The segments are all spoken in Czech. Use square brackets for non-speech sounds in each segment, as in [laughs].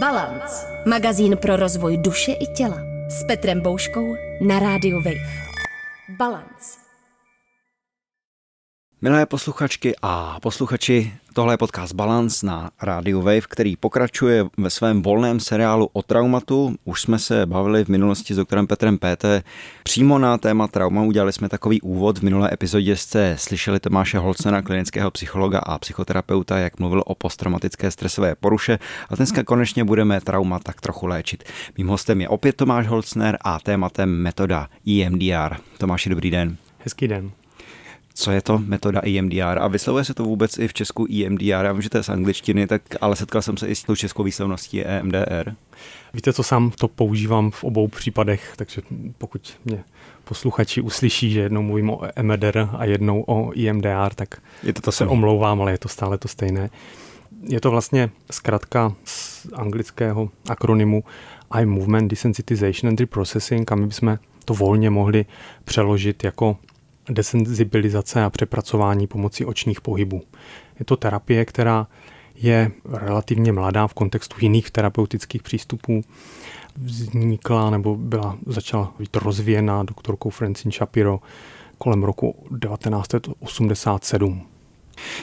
Balance. Magazín pro rozvoj duše i těla. S Petrem Bouškou na rádiu Wave. Balance. Milé posluchačky a posluchači, tohle je podcast Balance na rádiu Wave, který pokračuje ve svém volném seriálu o traumatu. Už jsme se bavili v minulosti s doktorem Petrem PT přímo na téma trauma. Udělali jsme takový úvod. V minulé epizodě jste slyšeli Tomáše Holcena, klinického psychologa a psychoterapeuta, jak mluvil o posttraumatické stresové poruše. A dneska konečně budeme trauma tak trochu léčit. Mým hostem je opět Tomáš Holcner a tématem metoda EMDR. Tomáši, dobrý den. Hezký den co je to metoda EMDR a vyslovuje se to vůbec i v Česku EMDR. Já vím, že to je z angličtiny, tak, ale setkal jsem se i s tou českou výslovností EMDR. Víte, co sám to používám v obou případech, takže pokud mě posluchači uslyší, že jednou mluvím o EMDR a jednou o EMDR, tak je to to se omlouvám, ale je to stále to stejné. Je to vlastně zkrátka z anglického akronymu Eye Movement Desensitization and Reprocessing a my bychom to volně mohli přeložit jako desenzibilizace a přepracování pomocí očních pohybů. Je to terapie, která je relativně mladá v kontextu jiných terapeutických přístupů. Vznikla nebo byla, začala být rozvíjena doktorkou Francine Shapiro kolem roku 1987.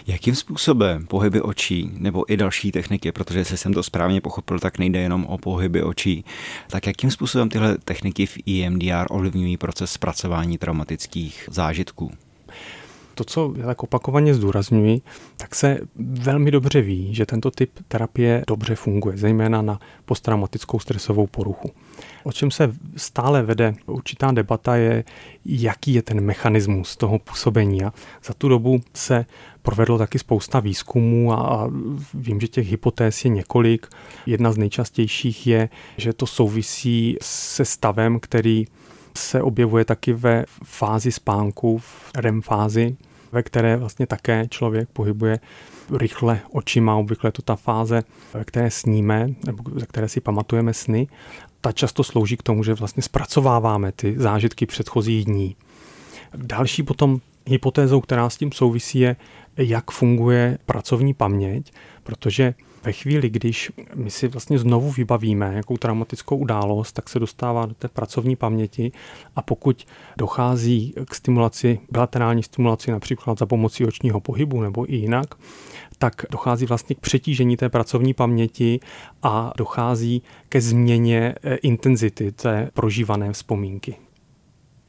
Jakým způsobem pohyby očí nebo i další techniky, protože jestli jsem to správně pochopil, tak nejde jenom o pohyby očí, tak jakým způsobem tyhle techniky v EMDR ovlivňují proces zpracování traumatických zážitků? To, co já tak opakovaně zdůrazňuji, tak se velmi dobře ví, že tento typ terapie dobře funguje, zejména na posttraumatickou stresovou poruchu. O čem se stále vede určitá debata je, jaký je ten mechanismus toho působení. A za tu dobu se provedlo taky spousta výzkumů a vím, že těch hypotéz je několik. Jedna z nejčastějších je, že to souvisí se stavem, který se objevuje taky ve fázi spánku, v REM fázi, ve které vlastně také člověk pohybuje rychle očima, obvykle je to ta fáze, ve které sníme, nebo ze které si pamatujeme sny. Ta často slouží k tomu, že vlastně zpracováváme ty zážitky předchozích dní. Další potom hypotézou, která s tím souvisí, je, jak funguje pracovní paměť, protože ve chvíli, když my si vlastně znovu vybavíme nějakou traumatickou událost, tak se dostává do té pracovní paměti. A pokud dochází k stimulaci, bilaterální stimulaci například za pomocí očního pohybu nebo i jinak, tak dochází vlastně k přetížení té pracovní paměti a dochází ke změně eh, intenzity té prožívané vzpomínky.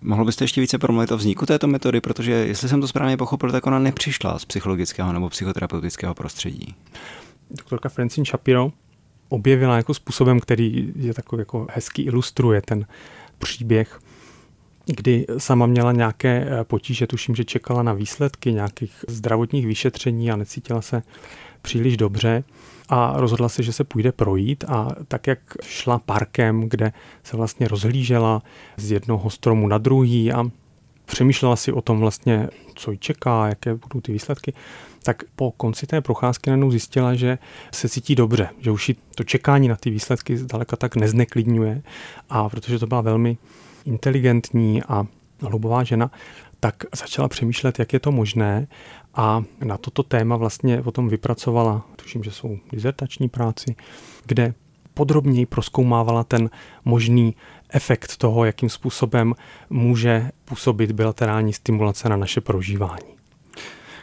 Mohl byste ještě více promluvit o vzniku této metody, protože jestli jsem to správně pochopil, tak ona nepřišla z psychologického nebo psychoterapeutického prostředí doktorka Francine Shapiro objevila jako způsobem, který je takový jako hezký ilustruje ten příběh, kdy sama měla nějaké eh, potíže, tuším, že čekala na výsledky nějakých zdravotních vyšetření a necítila se příliš dobře a rozhodla se, že se půjde projít a tak, jak šla parkem, kde se vlastně rozhlížela z jednoho stromu na druhý a přemýšlela si o tom vlastně, co ji čeká, jaké budou ty výsledky, tak po konci té procházky najednou zjistila, že se cítí dobře, že už ji to čekání na ty výsledky zdaleka tak nezneklidňuje. A protože to byla velmi inteligentní a hlubová žena, tak začala přemýšlet, jak je to možné. A na toto téma vlastně potom vypracovala, tuším, že jsou dizertační práci, kde podrobněji proskoumávala ten možný efekt toho, jakým způsobem může působit bilaterální stimulace na naše prožívání.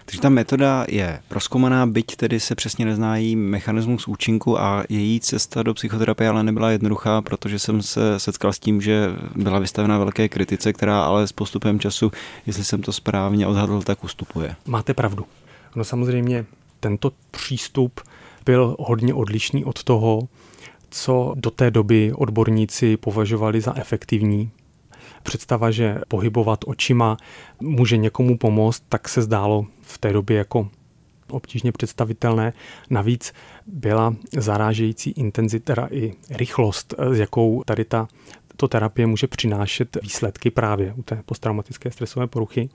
Takže ta metoda je proskoumaná, byť tedy se přesně neznájí mechanismus účinku a její cesta do psychoterapie ale nebyla jednoduchá, protože jsem se setkal s tím, že byla vystavena velké kritice, která ale s postupem času, jestli jsem to správně odhadl, tak ustupuje. Máte pravdu. No samozřejmě tento přístup byl hodně odlišný od toho, co do té doby odborníci považovali za efektivní. Představa, že pohybovat očima může někomu pomoct, tak se zdálo v té době jako obtížně představitelné. Navíc byla zarážející intenzita i rychlost, s jakou tady ta terapie může přinášet výsledky právě u té posttraumatické stresové poruchy.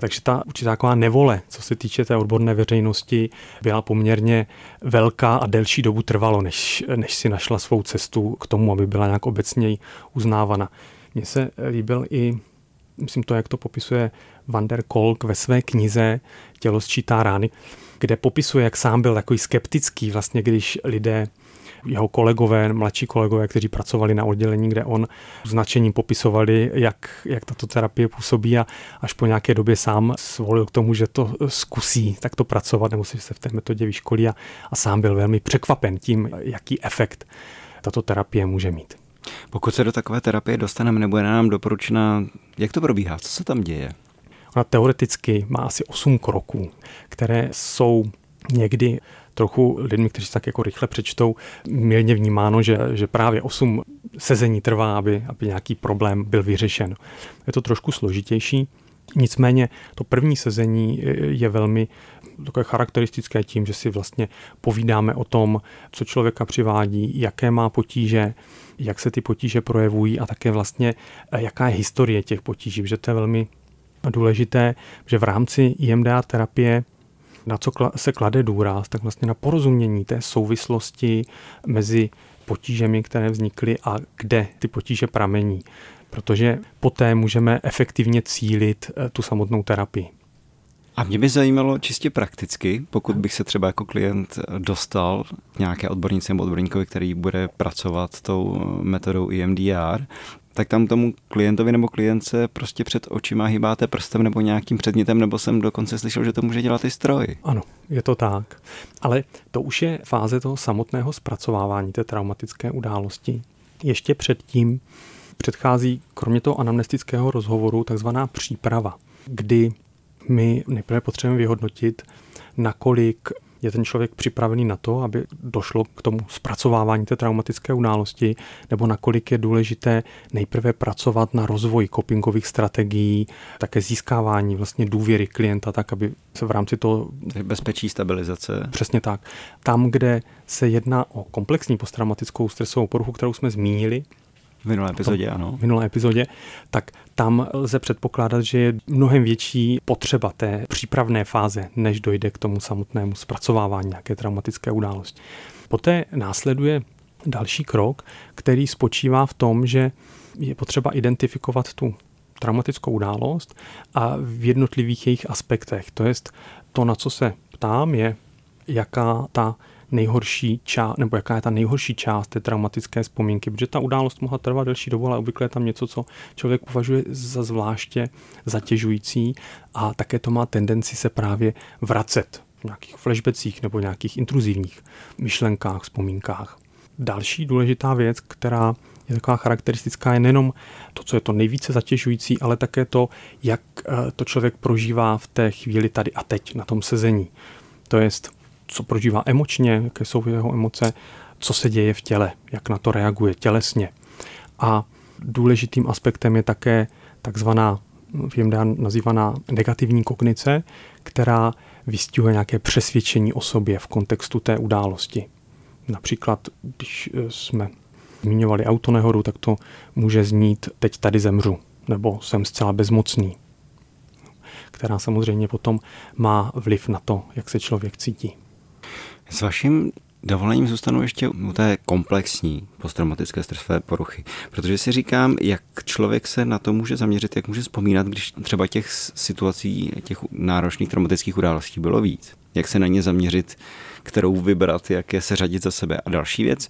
Takže ta určitá taková nevole, co se týče té odborné veřejnosti, byla poměrně velká a delší dobu trvalo, než, než si našla svou cestu k tomu, aby byla nějak obecněji uznávána. Mně se líbil i, myslím to, jak to popisuje Van der Kolk ve své knize Tělo sčítá rány, kde popisuje, jak sám byl takový skeptický, vlastně když lidé jeho kolegové, mladší kolegové, kteří pracovali na oddělení, kde on značením popisovali, jak, jak tato terapie působí a až po nějaké době sám svolil k tomu, že to zkusí takto pracovat nebo si se v té metodě vyškolí a, a sám byl velmi překvapen tím, jaký efekt tato terapie může mít. Pokud se do takové terapie dostaneme, nebo je nám doporučena, jak to probíhá, co se tam děje? Ona teoreticky má asi 8 kroků, které jsou někdy trochu lidmi, kteří tak jako rychle přečtou, milně vnímáno, že, že právě 8 sezení trvá, aby, aby nějaký problém byl vyřešen. Je to trošku složitější, Nicméně to první sezení je velmi takové charakteristické tím, že si vlastně povídáme o tom, co člověka přivádí, jaké má potíže, jak se ty potíže projevují a také vlastně jaká je historie těch potíží, že to je velmi důležité, že v rámci IMDA terapie na co se klade důraz, tak vlastně na porozumění té souvislosti mezi potížemi, které vznikly a kde ty potíže pramení. Protože poté můžeme efektivně cílit eh, tu samotnou terapii. A mě by zajímalo čistě prakticky, pokud bych se třeba jako klient dostal k nějaké odbornici nebo odborníkovi, který bude pracovat tou metodou EMDR, tak tam tomu klientovi nebo klience prostě před očima hýbáte prstem nebo nějakým předmětem, nebo jsem dokonce slyšel, že to může dělat i stroj. Ano, je to tak. Ale to už je fáze toho samotného zpracovávání té traumatické události. Ještě předtím předchází, kromě toho anamnestického rozhovoru, takzvaná příprava, kdy my nejprve potřebujeme vyhodnotit, nakolik je ten člověk připravený na to, aby došlo k tomu zpracovávání té traumatické události, nebo nakolik je důležité nejprve pracovat na rozvoji copingových strategií, také získávání vlastně důvěry klienta, tak aby se v rámci toho... Bezpečí stabilizace. Přesně tak. Tam, kde se jedná o komplexní posttraumatickou stresovou poruchu, kterou jsme zmínili, v minulé epizodě, ano. V minulé epizodě, tak tam lze předpokládat, že je mnohem větší potřeba té přípravné fáze, než dojde k tomu samotnému zpracovávání nějaké traumatické události. Poté následuje další krok, který spočívá v tom, že je potřeba identifikovat tu traumatickou událost a v jednotlivých jejich aspektech. To jest to, na co se ptám, je, jaká ta nejhorší část, nebo jaká je ta nejhorší část té traumatické vzpomínky, protože ta událost mohla trvat delší dobu, ale obvykle je tam něco, co člověk považuje za zvláště zatěžující a také to má tendenci se právě vracet v nějakých flashbacích nebo nějakých intruzivních myšlenkách, vzpomínkách. Další důležitá věc, která je taková charakteristická, je nejenom to, co je to nejvíce zatěžující, ale také to, jak eh, to člověk prožívá v té chvíli tady a teď na tom sezení. To jest, co prožívá emočně, jaké jsou jeho emoce, co se děje v těle, jak na to reaguje tělesně. A důležitým aspektem je také takzvaná v nazývaná negativní kognice, která vystihuje nějaké přesvědčení o sobě v kontextu té události. Například, když eh, jsme zmiňovali autonehodu, tak to může znít teď tady zemřu, nebo jsem zcela bezmocný, která samozřejmě potom má vliv na to, jak se člověk cítí. S vaším dovolením zůstanu ještě u té komplexní posttraumatické stresové poruchy, protože si říkám, jak člověk se na to může zaměřit, jak může vzpomínat, když třeba těch situací, těch náročných traumatických událostí bylo víc. Jak se na ně zaměřit, kterou vybrat, jak je se řadit za sebe. A další věc,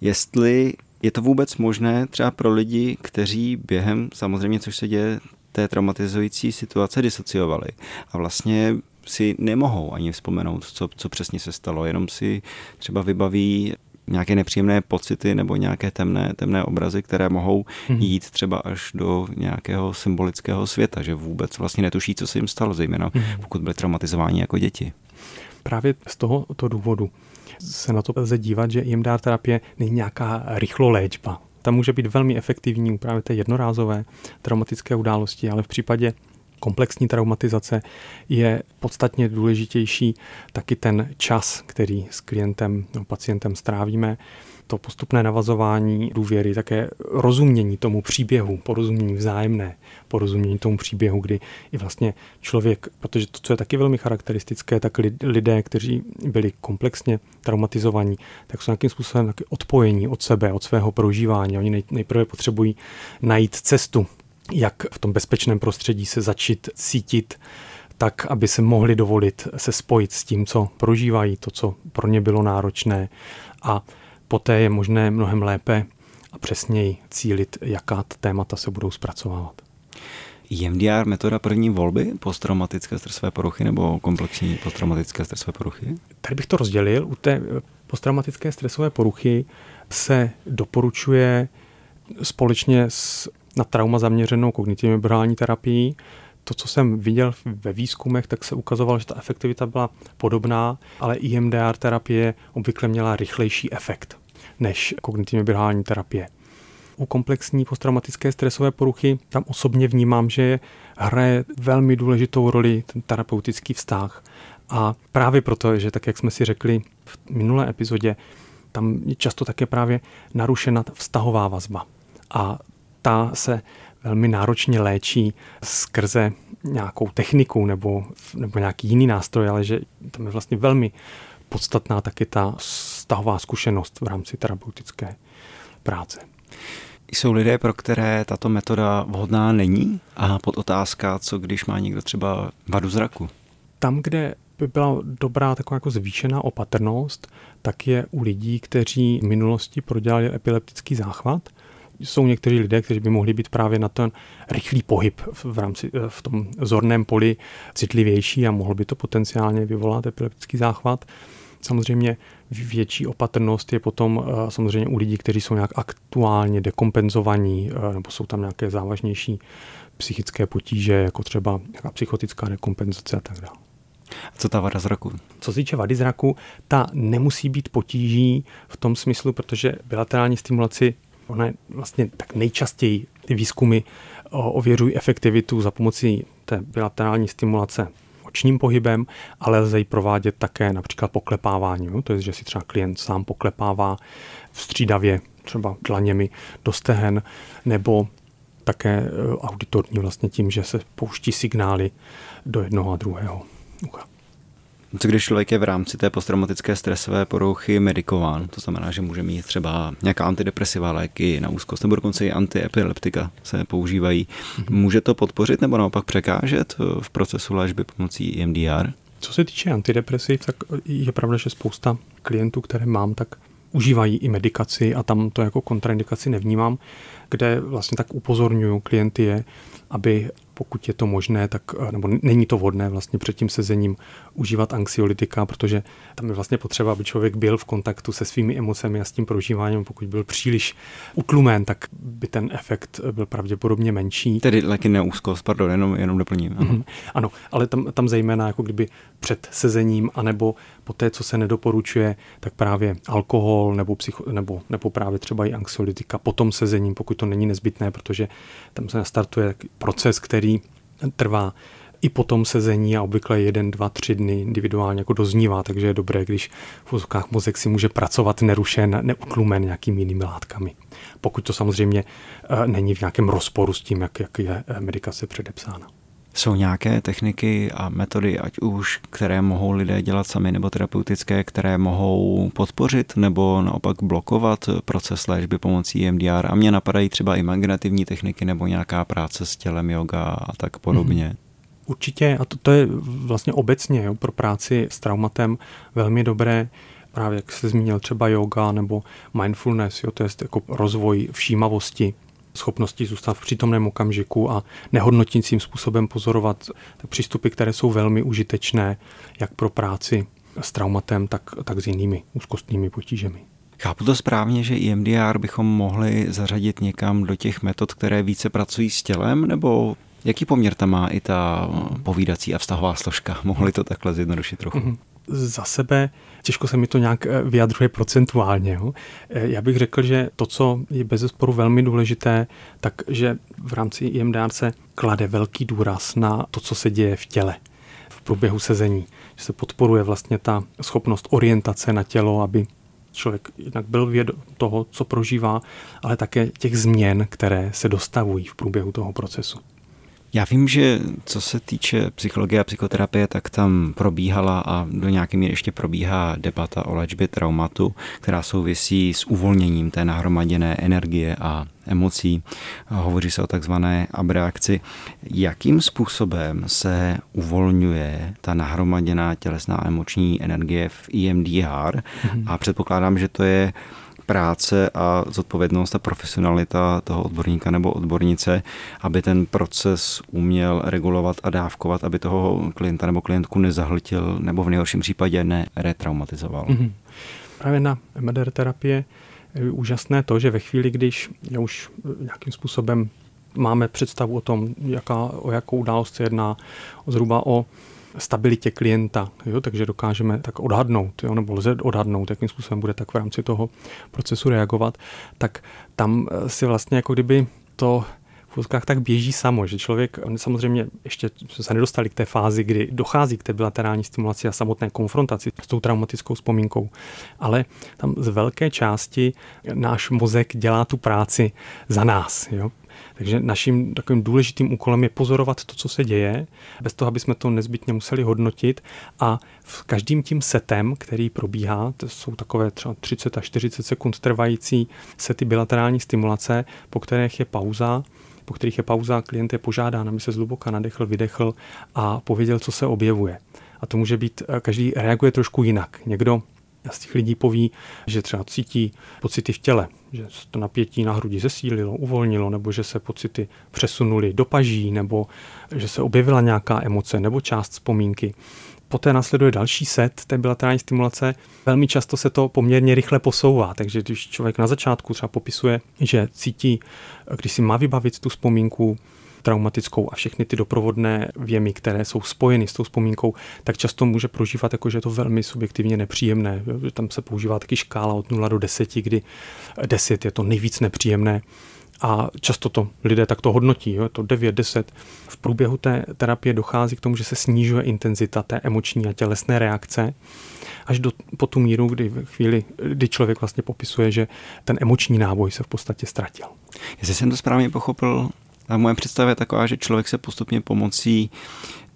jestli je to vůbec možné třeba pro lidi, kteří během, samozřejmě, což se děje, té traumatizující situace disociovali a vlastně si nemohou ani vzpomenout, co, co přesně se stalo, jenom si třeba vybaví nějaké nepříjemné pocity nebo nějaké temné, temné obrazy, které mohou mm-hmm. jít třeba až do nějakého symbolického světa, že vůbec vlastně netuší, co se jim stalo, zejména mm-hmm. pokud byli traumatizováni jako děti. Právě z tohoto důvodu se na to lze dívat, že EMDR terapie není nějaká rychlo léčba. Ta může být velmi efektivní u právě té jednorázové traumatické události, ale v případě komplexní traumatizace je podstatně důležitější taky ten čas, který s klientem nebo pacientem strávíme, to postupné navazování důvěry, také rozumění tomu příběhu, porozumění vzájemné, porozumění tomu příběhu, kdy i vlastně člověk, protože to, co je taky velmi charakteristické, tak lidé, kteří byli komplexně traumatizovaní, tak jsou nějakým způsobem taky odpojení od sebe, od svého prožívání. Oni nejprve potřebují najít cestu jak v tom bezpečném prostředí se začít cítit tak, aby se mohli dovolit se spojit s tím, co prožívají, to, co pro ně bylo náročné. A poté je možné mnohem lépe a přesněji cílit, jaká témata se budou zpracovávat. EMDR metoda první volby posttraumatické stresové poruchy nebo komplexní posttraumatické stresové poruchy? Tady bych to rozdělil. U té eh, posttraumatické stresové poruchy se doporučuje společně s na trauma zaměřenou kognitivně behaviorální terapii. To, co jsem viděl ve výzkumech, tak se ukazovalo, že ta efektivita byla podobná, ale IMDR terapie obvykle měla rychlejší efekt než kognitivně behaviorální terapie. U komplexní posttraumatické stresové poruchy tam osobně vnímám, že hraje velmi důležitou roli ten terapeutický vztah. A právě proto, že tak, jak jsme si řekli v minulé epizodě, tam je často také právě narušena vztahová vazba. A ta se velmi náročně léčí skrze nějakou techniku nebo, nebo nějaký jiný nástroj, ale že tam je vlastně velmi podstatná taky ta vztahová zkušenost v rámci terapeutické práce. Jsou lidé, pro které tato metoda vhodná není? A pod otázka, co když má někdo třeba vadu zraku? Tam, kde by byla dobrá taková jako zvýšená opatrnost, tak je u lidí, kteří v minulosti prodělali epileptický záchvat jsou někteří lidé, kteří by mohli být právě na ten rychlý pohyb v rámci eh, v tom zorném poli citlivější a mohl by to potenciálně vyvolat epileptický záchvat. Samozřejmě větší opatrnost je potom eh, samozřejmě u lidí, kteří jsou nějak aktuálně dekompenzovaní eh, nebo jsou tam nějaké závažnější psychické potíže, jako třeba nějaká psychotická dekompenzace a tak dále. Co ta vada zraku? Co se týče vady zraku, ta nemusí být potíží v tom smyslu, protože bilaterální stimulaci Ona je vlastně tak nejčastěji ty výzkumy ověřují efektivitu za pomocí té bilaterální stimulace očním pohybem, ale lze ji provádět také například poklepáváním. To je, že si třeba klient sám poklepává střídavě třeba dlaněmi do stehen, nebo také e, auditorní vlastně tím, že se pouští signály do jednoho a druhého ucha. Co když člověk je v rámci té posttraumatické stresové poruchy medikován, to znamená, že může mít třeba nějaká antidepresivá léky na úzkost, nebo dokonce i antiepileptika se používají. Mm-hmm. Může to podpořit nebo naopak překážet v procesu léčby pomocí EMDR? Co se týče antidepresiv, tak je pravda, že spousta klientů, které mám, tak užívají i medikaci a tam to jako kontraindikaci nevnímám, kde vlastně tak upozorňuju klienty je, aby pokud je to možné, tak, eh, nebo není to vhodné vlastně před tím sezením užívat anxiolitika, protože tam je vlastně potřeba, aby člověk byl v kontaktu se svými emocemi a s tím prožíváním. Pokud byl příliš utlumen, tak by ten efekt byl pravděpodobně menší. Tedy léky na úzkost, pardon, jenom, jenom doplním. Ano, mm-hmm. ano ale tam, tam zejména jako kdyby před sezením, anebo po té, co se nedoporučuje, tak právě alkohol nebo, psycho, nebo, nebo právě třeba i anxiolitika potom sezením, pokud to není nezbytné, protože tam se nastartuje proces, který trvá i po tom sezení a obvykle jeden, dva, tři dny individuálně jako doznívá, takže je dobré, když v vozovkách mozek si může pracovat nerušen, neutlumen nějakými jinými látkami. Pokud to samozřejmě eh, není v nějakém rozporu s tím, jak, jak je eh, medikace předepsána. Jsou nějaké techniky a metody, ať už, které mohou lidé dělat sami, nebo terapeutické, které mohou podpořit nebo naopak blokovat proces léčby pomocí EMDR? A mě napadají třeba imaginativní techniky nebo nějaká práce s tělem, yoga a tak podobně. Mm-hmm. Určitě, a to, to je vlastně obecně jo, pro práci s traumatem velmi dobré, právě jak jste zmínil třeba yoga nebo mindfulness, jo, to je jako rozvoj všímavosti, schopnosti zůstat v přítomném okamžiku a nehodnotícím způsobem pozorovat přístupy, které jsou velmi užitečné jak pro práci s traumatem, tak, tak s jinými úzkostnými potížemi. Chápu to správně, že EMDR bychom mohli zařadit někam do těch metod, které více pracují s tělem, nebo jaký poměr tam má i ta povídací a vztahová složka? [laughs] Mohli to takhle zjednodušit trochu? Mm-hmm za sebe těžko se mi to nějak eh, vyjadřuje procentuálně. Jo. Eh, já bych řekl, že to, co je bez zesporu velmi důležité, tak že v rámci IMDR se klade velký důraz na to, co se děje v těle v průběhu sezení. Že se podporuje vlastně ta schopnost orientace na tělo, aby člověk jednak byl vědom toho, co prožívá, ale také těch změn, které se dostavují v průběhu toho procesu. Já vím, že co se týče psychologie a psychoterapie, tak tam probíhala a do nějaké míry ještě probíhá debata o léčbě traumatu, která souvisí s uvolněním té nahromaděné energie a emocí. Hovoří se o takzvané abreakci. Jakým způsobem se uvolňuje ta nahromaděná tělesná emoční energie v EMDR? Mm-hmm. A předpokládám, že to je práce a zodpovědnost a profesionalita toho odborníka nebo odbornice, aby ten proces uměl regulovat a dávkovat, aby toho klienta nebo klientku nezahltil nebo v nejhorším případě neretraumatizoval. Mm-hmm. Právě na MDR terapie je úžasné to, že ve chvíli, když je už nějakým způsobem máme představu o tom, jaká, o jakou událost se jedná, zhruba o stabilitě klienta, jo, takže dokážeme tak odhadnout, jo, nebo lze odhadnout, jakým způsobem bude tak v rámci toho procesu reagovat, tak tam eh, si vlastně jako kdyby to v tak běží samo, že člověk, samozřejmě ještě se nedostali k té fázi, kdy dochází k té bilaterální stimulaci a samotné konfrontaci s tou traumatickou vzpomínkou, ale tam z velké části náš mozek dělá tu práci za nás. Jo? Takže naším takovým důležitým úkolem je pozorovat to, co se děje, bez toho, aby jsme to nezbytně museli hodnotit a v každým tím setem, který probíhá, to jsou takové třeba 30 až 40 sekund trvající sety bilaterální stimulace, po kterých je pauza, po kterých je pauza, klient je požádán, aby se zhluboka nadechl, vydechl a pověděl, co se objevuje. A to může být, každý reaguje trošku jinak. Někdo z těch lidí poví, že třeba cítí pocity v těle, že to napětí na hrudi zesílilo, uvolnilo, nebo že se pocity přesunuly do paží, nebo že se objevila nějaká emoce nebo část vzpomínky. Poté následuje další set té bilaterální stimulace. Velmi často se to poměrně rychle posouvá, takže když člověk na začátku třeba popisuje, že cítí, když si má vybavit tu vzpomínku, traumatickou a všechny ty doprovodné věmy, které jsou spojeny s tou vzpomínkou, tak často může prožívat jako, že je to velmi subjektivně nepříjemné. Tam se používá taky škála od 0 do 10, kdy 10 je to nejvíc nepříjemné a často to lidé takto hodnotí, jo, je to 9, 10. V průběhu té terapie dochází k tomu, že se snižuje intenzita té emoční a tělesné reakce až do, po tu míru, kdy v chvíli, kdy člověk vlastně popisuje, že ten emoční náboj se v podstatě ztratil. Jestli jsem to správně pochopil, a moje představa je taková, že člověk se postupně pomocí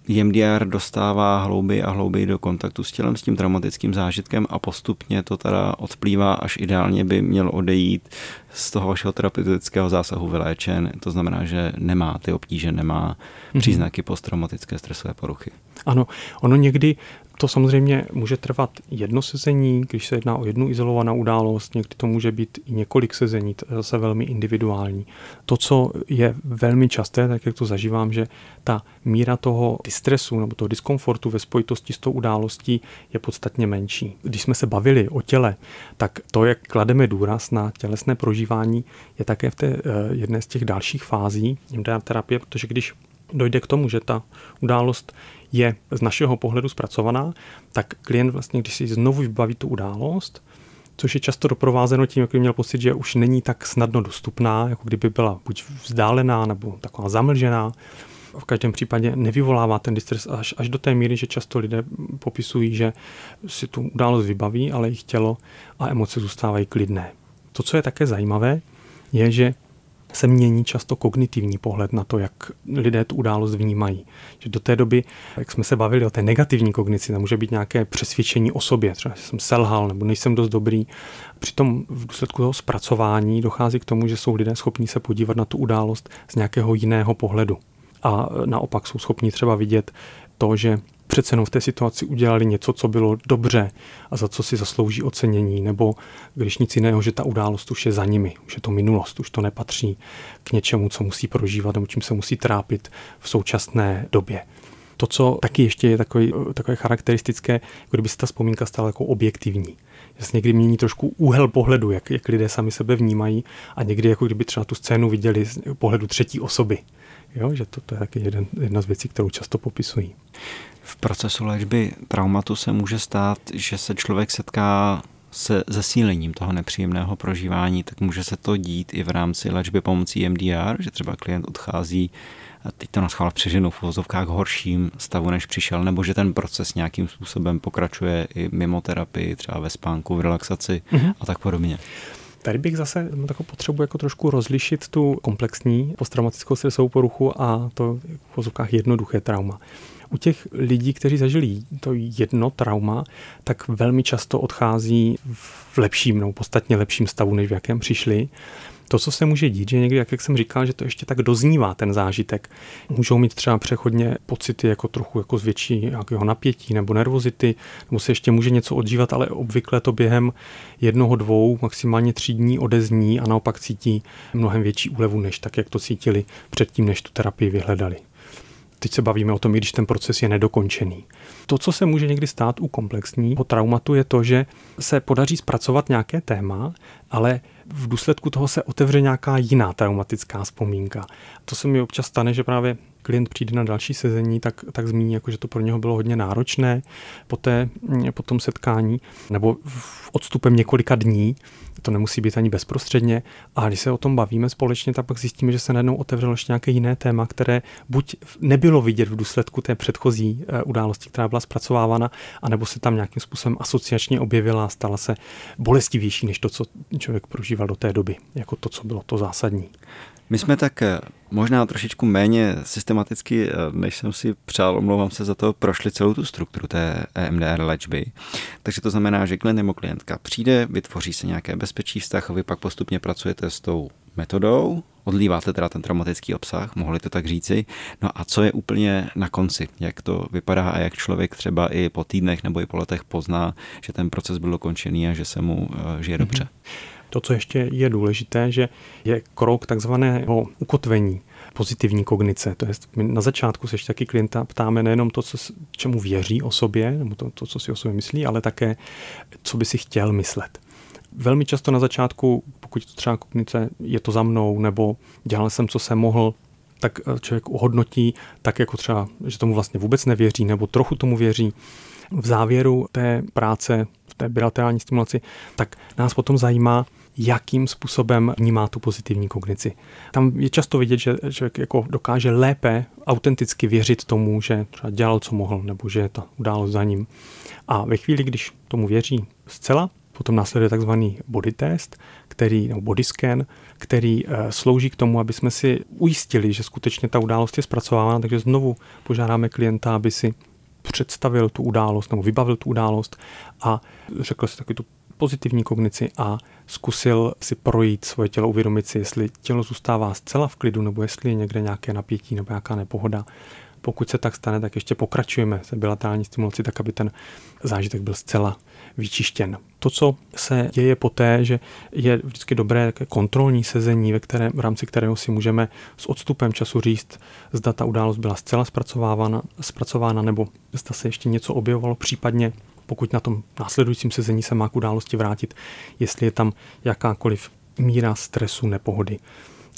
EMDR dostává hlouběji a hlouběji do kontaktu s tělem, s tím traumatickým zážitkem a postupně to teda odplývá, až ideálně by měl odejít z toho vašeho terapeutického zásahu vyléčen. To znamená, že nemá ty obtíže, nemá mm-hmm. příznaky posttraumatické stresové poruchy. Ano, ono někdy to samozřejmě může trvat jedno sezení, když se jedná o jednu izolovanou událost, někdy to může být i několik sezení, to je zase velmi individuální. To, co je velmi časté, tak jak to zažívám, že ta míra toho distresu nebo toho diskomfortu ve spojitosti s tou událostí je podstatně menší. Když jsme se bavili o těle, tak to, jak klademe důraz na tělesné prožívání, je také v té eh, jedné z těch dalších fází terapie, protože když dojde k tomu, že ta událost je z našeho pohledu zpracovaná, tak klient vlastně, když si znovu vybaví tu událost, což je často doprovázeno tím, jak by měl pocit, že už není tak snadno dostupná, jako kdyby byla buď vzdálená nebo taková zamlžená. V každém případě nevyvolává ten distres až, až do té míry, že často lidé popisují, že si tu událost vybaví, ale jejich tělo a emoce zůstávají klidné. To, co je také zajímavé, je, že se mění často kognitivní pohled na to, jak lidé tu událost vnímají. Že do té doby, jak jsme se bavili o té negativní kognici, tam může být nějaké přesvědčení o sobě, třeba že jsem selhal nebo nejsem dost dobrý. Přitom v důsledku toho zpracování dochází k tomu, že jsou lidé schopní se podívat na tu událost z nějakého jiného pohledu. A naopak jsou schopni třeba vidět to, že přece jenom v té situaci udělali něco, co bylo dobře a za co si zaslouží ocenění, nebo když nic jiného, že ta událost už je za nimi, už je to minulost, už to nepatří k něčemu, co musí prožívat nebo čím se musí trápit v současné době. To, co taky ještě je takový, takové charakteristické, jako kdyby se ta vzpomínka stala jako objektivní. Že se někdy mění trošku úhel pohledu, jak, jak lidé sami sebe vnímají a někdy jako kdyby třeba tu scénu viděli z pohledu třetí osoby. Jo, že to, to je taky jeden, jedna z věcí, kterou často popisují. V procesu léčby traumatu se může stát, že se člověk setká se zesílením toho nepříjemného prožívání, tak může se to dít i v rámci léčby pomocí MDR, že třeba klient odchází a teď to naschvál přeženu v uvozovkách horším stavu, než přišel, nebo že ten proces nějakým způsobem pokračuje i mimo terapii, třeba ve spánku, v relaxaci mm-hmm. a tak podobně. Tady bych zase takovou potřebu jako trošku rozlišit tu komplexní posttraumatickou stresovou poruchu a to v vozovkách jednoduché trauma. u těch lidí, kteří zažili to jedno trauma, tak velmi často odchází v lepším, no podstatně lepším stavu, než v jakém přišli. To, co se může dít, že někdy, jak, jak jsem říkal, že to ještě tak doznívá ten zážitek. Můžou mít třeba přechodně pocity jako trochu jako zvětší jakého napětí nebo nervozity, nebo se ještě může něco odžívat, ale obvykle to během jednoho, dvou, maximálně tří dní odezní a naopak cítí mnohem větší úlevu, než tak, jak to cítili předtím, než tu terapii vyhledali. Teď se bavíme o tom, i když ten proces je nedokončený. To, co se může někdy stát u komplexního traumatu, je to, že se podaří zpracovat nějaké téma, ale v důsledku toho se otevře nějaká jiná traumatická vzpomínka. To se mi občas stane, že právě klient přijde na další sezení, tak, tak zmíní, jako, že to pro něho bylo hodně náročné po, té, po tom setkání, nebo v odstupem několika dní, to nemusí být ani bezprostředně. A když se o tom bavíme společně, tak pak zjistíme, že se najednou otevřelo ještě nějaké jiné téma, které buď nebylo vidět v důsledku té předchozí eh, události, která byla zpracovávána, anebo se tam nějakým způsobem asociačně objevila a stala se bolestivější než to, co člověk prožíval do té doby, jako to, co bylo to zásadní. My jsme tak eh, možná trošičku méně systematicky, eh, než jsem si přál, omlouvám se za to, prošli celou tu strukturu té EMDR léčby. Takže to znamená, že klient nebo klientka přijde, vytvoří se nějaké bezpečí vztah a vy pak postupně pracujete s tou metodou, odlíváte teda ten traumatický obsah, mohli to tak říci. No a co je úplně na konci? Jak to vypadá a jak člověk třeba i po týdnech nebo i po letech pozná, že ten proces byl dokončený a že se mu eh, žije dobře? Mm-hmm. To, co ještě je důležité, že je krok takzvaného ukotvení pozitivní kognice. To je, my na začátku se ještě taky klienta ptáme nejenom to, co, čemu věří o sobě, nebo to, to, co si o sobě myslí, ale také, co by si chtěl myslet. Velmi často na začátku, pokud to třeba kognice je to za mnou, nebo dělal jsem, co jsem mohl, tak eh, člověk uhodnotí tak jako třeba, že tomu vlastně vůbec nevěří, nebo trochu tomu věří. V závěru té práce, v té bilaterální stimulaci, tak nás potom zajímá, jakým způsobem vnímá tu pozitivní kognici. Tam je často vidět, že člověk jako dokáže lépe autenticky věřit tomu, že třeba dělal, co mohl, nebo že je ta událost za ním. A ve chvíli, když tomu věří zcela, potom následuje takzvaný body test, který, nebo body scan, který e, slouží k tomu, aby jsme si ujistili, že skutečně ta událost je zpracovávána, takže znovu požádáme klienta, aby si představil tu událost nebo vybavil tu událost a řekl si taky tu pozitivní kognici a zkusil si projít svoje tělo, uvědomit si, jestli tělo zůstává zcela v klidu, nebo jestli je někde nějaké napětí nebo nějaká nepohoda. Pokud se tak stane, tak ještě pokračujeme se bilaterální stimulaci, tak aby ten zážitek byl zcela vyčištěn. To, co se děje poté, že je vždycky dobré kontrolní sezení, ve, které, v rámci kterého si můžeme s odstupem času říct, zda ta událost byla zcela zpracovávána, zpracována nebo zda se ještě něco objevovalo, případně pokud na tom následujícím sezení se má k události vrátit, jestli je tam jakákoliv míra stresu, nepohody.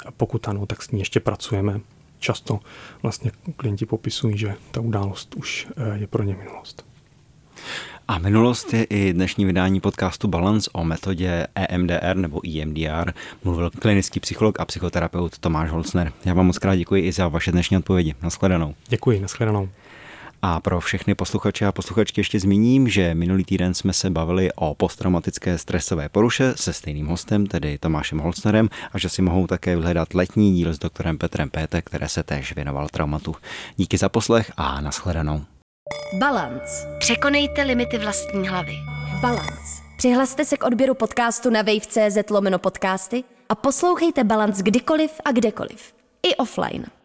A pokud ano, tak s ní ještě pracujeme. Často vlastně klienti popisují, že ta událost už eh, je pro ně minulost. A minulost je i dnešní vydání podcastu Balance o metodě EMDR nebo EMDR. Mluvil klinický psycholog a psychoterapeut Tomáš Holcner. Já vám moc krát děkuji i za vaše dnešní odpovědi. Naschledanou. Děkuji, naschledanou. A pro všechny posluchače a posluchačky ještě zmíním, že minulý týden jsme se bavili o posttraumatické stresové poruše se stejným hostem, tedy Tomášem Holcnerem, a že si mohou také vyhledat letní díl s doktorem Petrem Péte, které se též věnoval traumatu. Díky za poslech a nashledanou. Balance. Překonejte limity vlastní hlavy. Balance. Přihlaste se k odběru podcastu na wave.cz lomeno podcasty a poslouchejte Balance kdykoliv a kdekoliv. I offline.